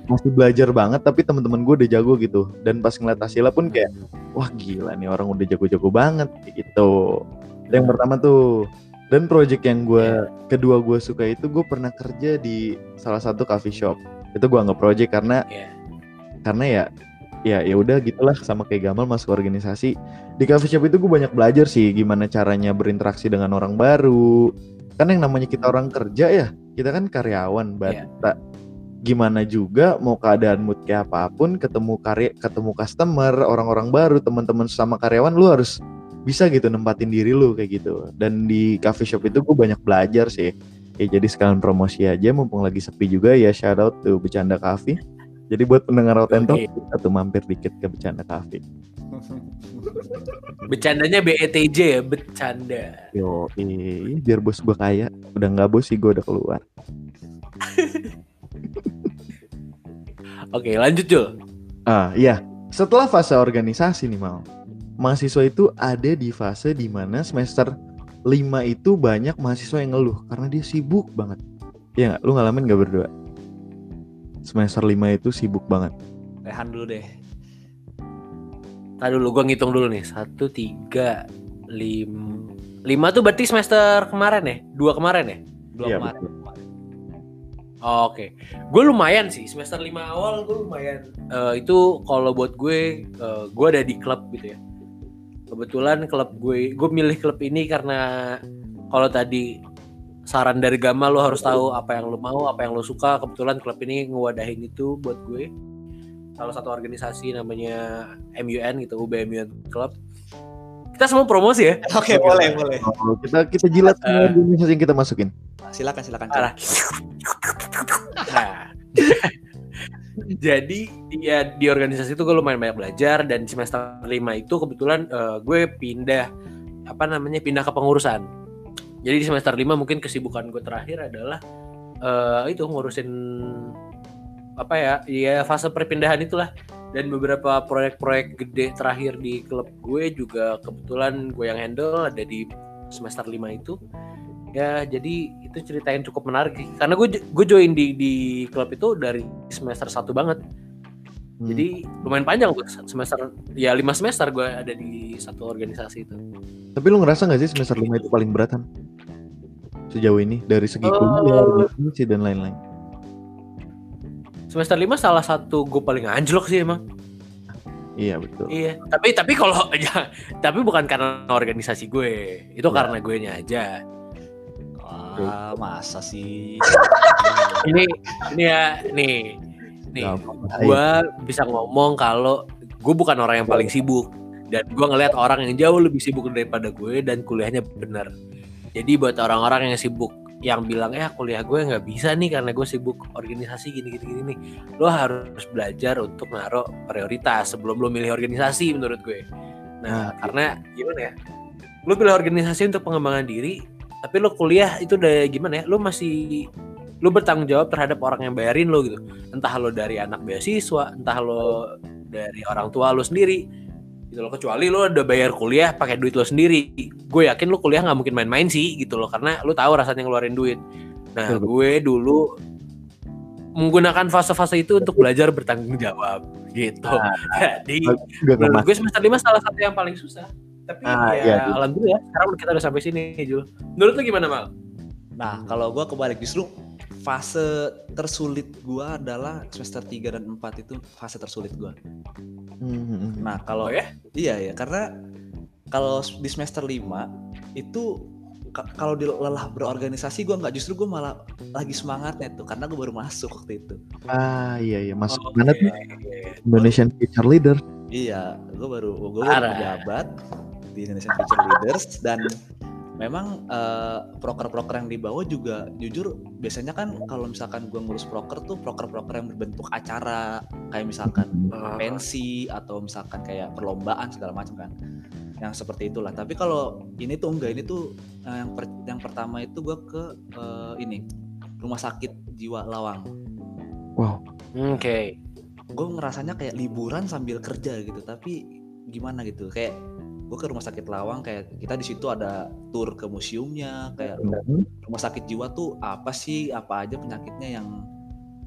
masih belajar banget tapi teman-teman gue udah jago gitu. Dan pas ngeliat hasilnya pun kayak wah gila nih orang udah jago-jago banget gitu. Itu yang pertama tuh. Dan project yang gue kedua gue suka itu gue pernah kerja di salah satu coffee shop. Itu gue nggak project karena Iya. karena ya ya ya udah gitulah sama kayak Gamal masuk organisasi. Di coffee shop itu gue banyak belajar sih gimana caranya berinteraksi dengan orang baru. Kan yang namanya kita orang kerja ya kita kan karyawan bata gimana juga mau keadaan mood kayak apa pun ketemu karya ketemu customer orang-orang baru teman-teman sama karyawan lu harus bisa gitu nempatin diri lu kayak gitu. Dan di coffee shop itu gue banyak belajar sih. Ya jadi sekalian promosi aja mumpung lagi sepi juga ya shout out tuh bercanda cafe. Jadi buat pendengar Otento Oke. kita tuh mampir dikit ke bercanda cafe. Bercandanya BETJ ya bercanda. Yo ih, biar bos gue kaya. Udah nggak bos sih gue udah keluar oke lanjut Jul Ah iya, setelah fase organisasi nih mau, mahasiswa itu ada di fase di mana semester 5 itu banyak mahasiswa yang ngeluh karena dia sibuk banget. Iya nggak? Lu ngalamin nggak berdua? Semester 5 itu sibuk banget. Rehan dulu deh. Tadi dulu gue ngitung dulu nih satu tiga lima lima tuh berarti semester kemarin ya dua kemarin ya Dua Iya, kemarin. betul. Oh, Oke, gue lumayan sih semester 5 awal gue lumayan. Eh, itu kalau buat gue, eh, gue ada di klub gitu ya. Kebetulan klub gue, gue milih klub ini karena kalau tadi saran dari Gama lo harus tahu apa yang lo mau, apa yang lo suka. Kebetulan klub ini ngewadahin itu buat gue. Salah satu organisasi namanya MUN gitu, UBMUN Club. Kita semua promosi ya. Oke, boleh, boleh. Oh, kita kita jilat organisasi yang kita masukin. Silakan, silakan. Nah, jadi ya di organisasi itu gue lumayan banyak belajar dan semester 5 itu kebetulan eh, gue pindah apa namanya pindah ke pengurusan. Jadi di semester 5 mungkin kesibukan gue terakhir adalah eh, itu ngurusin apa ya ya fase perpindahan itulah dan beberapa proyek-proyek gede terakhir di klub gue juga kebetulan gue yang handle ada di semester 5 itu ya jadi itu cerita yang cukup menarik karena gue gue join di di klub itu dari semester satu banget Hmm. jadi lumayan panjang tuh semester ya lima semester gue ada di satu organisasi itu Tapi lu ngerasa nggak sih semester 5 itu paling berat Han? Sejauh ini dari segi Eh. kuliah, diskusi dan lain-lain. Semester lima salah satu gue paling anjlok sih emang Iya betul. iya tapi tapi kalau ya, tapi bukan karena organisasi gue itu Ya. karena gue nya aja Wah, masa sih? ini ini ya nih nih Gampang. gue bisa ngomong kalau gue bukan orang yang paling sibuk dan gue ngelihat orang yang jauh lebih sibuk daripada gue dan kuliahnya bener jadi buat orang-orang yang sibuk yang bilang ya kuliah gue nggak bisa nih karena gue sibuk organisasi gini gini gini nih. Lo harus belajar untuk naruh prioritas sebelum lo milih organisasi menurut gue. Nah Nah, karena gimana ya? Lo pilih organisasi untuk pengembangan diri tapi lo kuliah itu udah gimana ya? Lo masih lo bertanggung jawab terhadap orang yang bayarin lo gitu. Entah lo dari anak beasiswa entah lo dari orang tua lo sendiri gitu loh kecuali lo udah bayar kuliah pakai duit lo sendiri. Gue yakin lo kuliah nggak mungkin main-main sih gitu loh karena lo tahu rasanya ngeluarin duit. Nah gue dulu menggunakan fase-fase itu untuk belajar bertanggung jawab gitu. Nah, jadi menurut gue semester 5 salah satu yang paling susah. Tapi Ah, ya iya, iya. alhamdulillah sekarang kita udah sampai sini Jul. Menurut lo gimana mal? Nah, kalau gua kebalik justru fase tersulit gua adalah semester 3 dan 4 itu fase tersulit gua. Hmm, Nah, kalau Oh ya? Iya ya, karena kalau di semester 5 itu ka- kalau di lelah berorganisasi gua nggak justru gua malah lagi semangatnya tuh karena gua baru masuk waktu itu. ah iya iya masuk Oh, mana oke, tuh oke. Indonesian Future Leader Iya, gua baru gua baru menjabat di Indonesian Future Leaders dan memang eh, proker-proker yang dibawa juga jujur biasanya kan kalau misalkan gua ngurus proker tuh proker-proker yang berbentuk acara kayak misalkan Ah, pensi atau misalkan kayak perlombaan segala macam kan yang seperti itulah. Tapi kalau ini tuh enggak ini tuh eh, yang per- yang pertama itu gua ke eh, ini rumah sakit jiwa Lawang. Wow. Oke. Gue ngerasanya kayak liburan sambil kerja gitu tapi gimana gitu kayak gue ke rumah sakit Lawang kayak kita di situ ada tour ke museumnya kayak rumah sakit jiwa tuh apa sih apa aja penyakitnya yang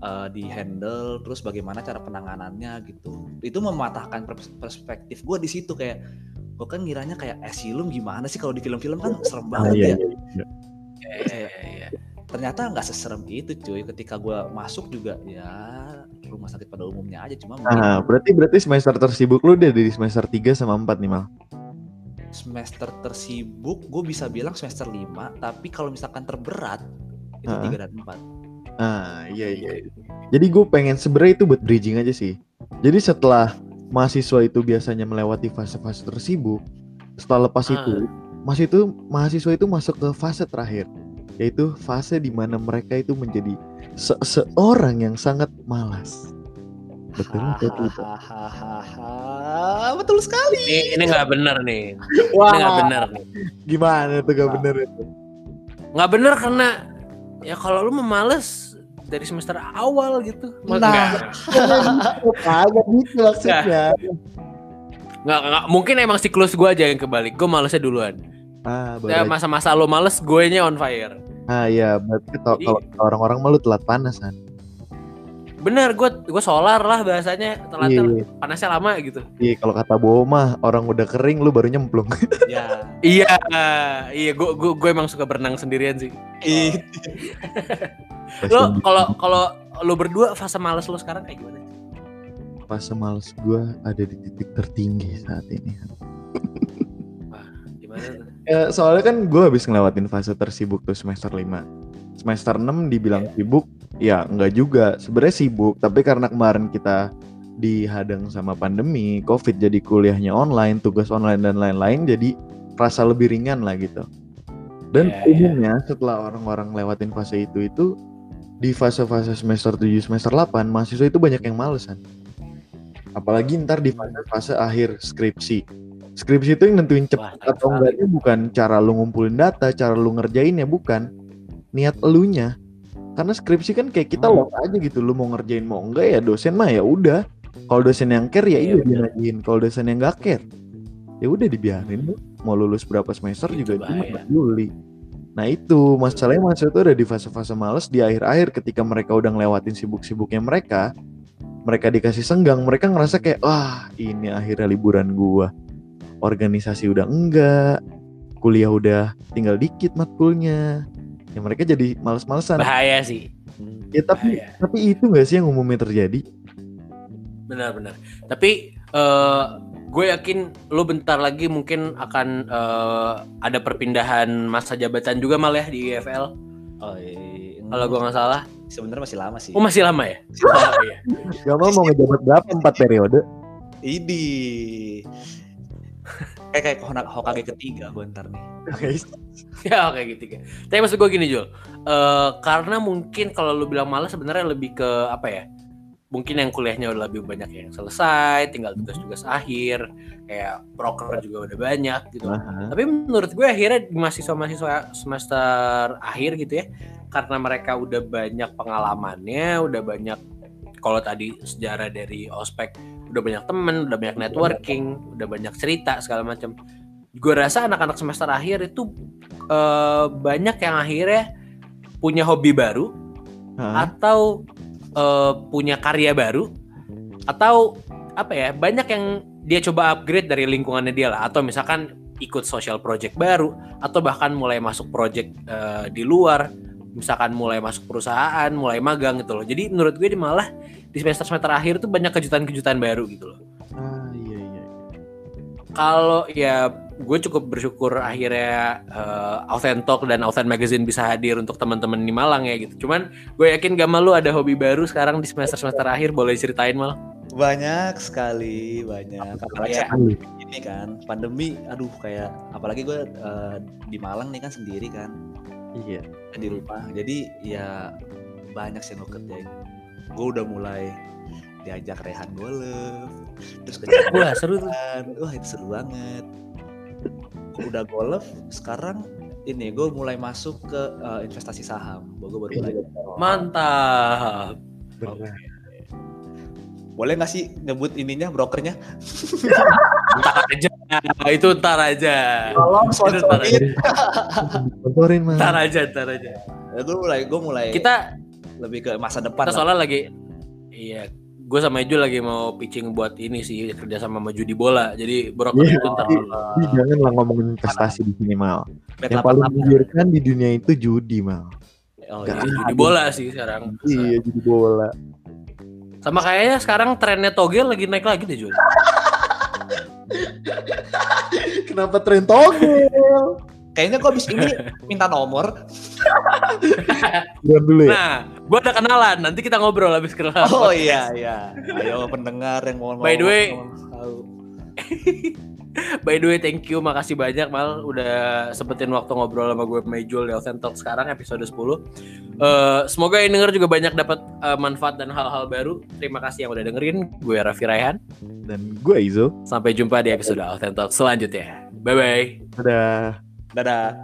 uh, di handle terus bagaimana cara penanganannya gitu. Itu mematahkan pers- perspektif gue di situ kayak gue kan ngiranya kayak asylum gimana sih kalau di film-film kan serem Ah, banget iya, ya? iya, iya. Iya, iya, iya. ternyata nggak seserem itu cuy. Ketika gue masuk juga ya rumah sakit pada umumnya aja cuma mungkin Ah, berarti berarti semester tersibuk lu udah dari semester 3 sama 4 nih mal semester tersibuk gue bisa bilang semester 5 tapi kalau misalkan terberat itu. 3 dan 4 Ah iya iya. Jadi gue pengen sebenarnya itu buat bridging aja sih. Jadi setelah mahasiswa itu biasanya melewati fase-fase tersibuk, setelah lepas Ah. itu, masih itu mahasiswa itu masuk ke fase terakhir, yaitu fase di mana mereka itu menjadi se- seorang yang sangat malas. Betul betul. betul. Betul sekali. Ini ini nggak bener nih. Wah, Ini nggak bener nih. gimana tuh gak bener itu? Nggak bener karena ya kalau lu memales dari semester awal gitu. Nah. Nggak, Agak gitu maksudnya. nggak, nggak, mungkin emang siklus gue aja yang kebalik. Gue malesnya duluan. Ah, Ya, masa-masa lo males, gue nya on fire. ah iya, berarti kalau orang-orang malu telat panas kan. Bener, gue gue solar lah bahasanya. Telatnya Iya, panasnya lama gitu. iya kalau kata Bowo mah orang udah kering lu baru nyemplung. ya. Iya, iya, gue gue gue emang suka berenang sendirian sih. Ih, Lo kalau kalau lo berdua fase males lo sekarang kayak gimana? fase males gue ada di titik tertinggi saat ini. Gimana tuh? Ya, soalnya kan gue habis ngelewatin fase tersibuk tuh semester 5 Semester 6 dibilang sibuk, ya enggak juga. Sebenarnya sibuk, tapi karena kemarin kita dihadang sama pandemi, covid jadi kuliahnya online, tugas online dan lain-lain, jadi rasa lebih ringan lah gitu. Dan Iya, iya. umumnya setelah orang-orang lewatin fase itu itu di fase-fase semester 7 semester 8 mahasiswa itu banyak yang malesan. Apalagi ntar di fase-fase akhir skripsi. Skripsi itu yang nentuin Wah, cepat atau enggaknya bukan cara lu ngumpulin data, cara lu ngerjainnya bukan niat elunya. Karena skripsi kan kayak kita Hmm. lot aja gitu, lu mau ngerjain mau enggak ya dosen mah ya udah. Kalau dosen yang care ya Iya, iya bener. dinaikin. Kalau dosen yang gak care ya udah dibiarin lu. Mau lulus berapa semester Itu juga nggak peduli. Nah itu masalahnya mahasiswa itu ada di fase-fase males di akhir-akhir ketika mereka udah ngelewatin sibuk-sibuknya mereka mereka dikasih senggang mereka ngerasa kayak wah ini akhirnya liburan gua organisasi udah enggak kuliah udah tinggal dikit matkulnya ya mereka jadi males-malesan Bahaya sih. ya tapi Bahaya. tapi itu gak sih yang umumnya terjadi Benar-benar. Tapi eh, gue yakin lo bentar lagi mungkin akan eh, ada perpindahan masa jabatan juga mal ya di EFL. Oh, iya. Kalau gue nggak salah. sebenarnya masih lama sih. Oh masih lama ya? Oh, iya. Gamal mau ngejabat berapa empat periode Idi. Kayak kayak Hona- Hokage ketiga gue ntar nih. ya kayak gitu kan. Tapi maksud gue gini Jul, Eh, karena mungkin kalau lu bilang malas sebenarnya lebih ke apa ya? Mungkin yang kuliahnya udah lebih banyak yang selesai, tinggal tugas-tugas akhir, kayak proker juga udah banyak gitu. Aha. Tapi menurut gue akhirnya di mahasiswa-mahasiswa semester akhir gitu ya, karena mereka udah banyak pengalamannya, udah banyak kalau tadi sejarah dari ospek, udah banyak temen, udah banyak networking, udah banyak cerita segala macam. Gue rasa anak-anak semester akhir itu eh, banyak yang akhirnya punya hobi baru Hah? atau eh, punya karya baru atau apa ya banyak yang dia coba upgrade dari lingkungannya dia lah atau misalkan ikut social project baru atau bahkan mulai masuk project eh, di luar misalkan mulai masuk perusahaan mulai magang gitu loh jadi menurut gue malah di semester semester akhir tuh banyak kejutan-kejutan baru gitu loh Ah, iya iya. kalau ya gue cukup bersyukur akhirnya uh, dan Authent Magazine bisa hadir untuk teman-teman di Malang ya gitu. Cuman gue yakin Gamal lu ada hobi baru sekarang di semester-semester akhir boleh ceritain mal. Banyak sekali, banyak. Apalagi Ya. ini kan pandemi, aduh kayak apalagi gue eh, di Malang nih kan sendiri kan Iya. di rumah. Jadi ya banyak sih yang gue kerjain. Gue udah mulai diajak Rehan golf, terus ke Wah seru tuh. Wah itu seru banget. Udah golf, sekarang ini gue mulai masuk ke eh, investasi saham. Gue baru mulai. Mantap. Berat. Boleh nggak sih nyebut ininya brokernya? Ntar aja. itu ntar aja. Tolong Itu ntar aja. Sponsorin mah. Ntar aja, ntar aja. gue mulai, gue mulai Kita lebih ke masa depan. kita soalnya lagi iya gue sama Eju lagi mau pitching buat ini sih kerja sama sama judi bola jadi broker Iya. itu ntar Ih, jangan lah ngomongin investasi di sini mal. Bet Yang paling 88. menggiurkan di dunia itu judi mal. Oh, Gak iya. judi bola sih sekarang Iya judi bola. sama kayaknya sekarang trennya togel lagi naik lagi deh Jul Kenapa tren togel? Kayaknya gue abis ini minta nomor. Dulu ya. Nah, gua ada kenalan. Nanti kita ngobrol habis kenalan. Oh iya iya. Ayo pendengar yang mau By the way- tahu. By the way, thank you, makasih banyak Mal udah sempetin waktu ngobrol sama gue Mejul di Talk sekarang episode 10. Eh, semoga yang denger juga banyak dapat eh, manfaat dan hal-hal baru. Terima kasih yang udah dengerin. Gue Raffi Raihan. Dan gue Izo. Sampai jumpa di episode Talk selanjutnya. Bye bye. Dadah. Dadah.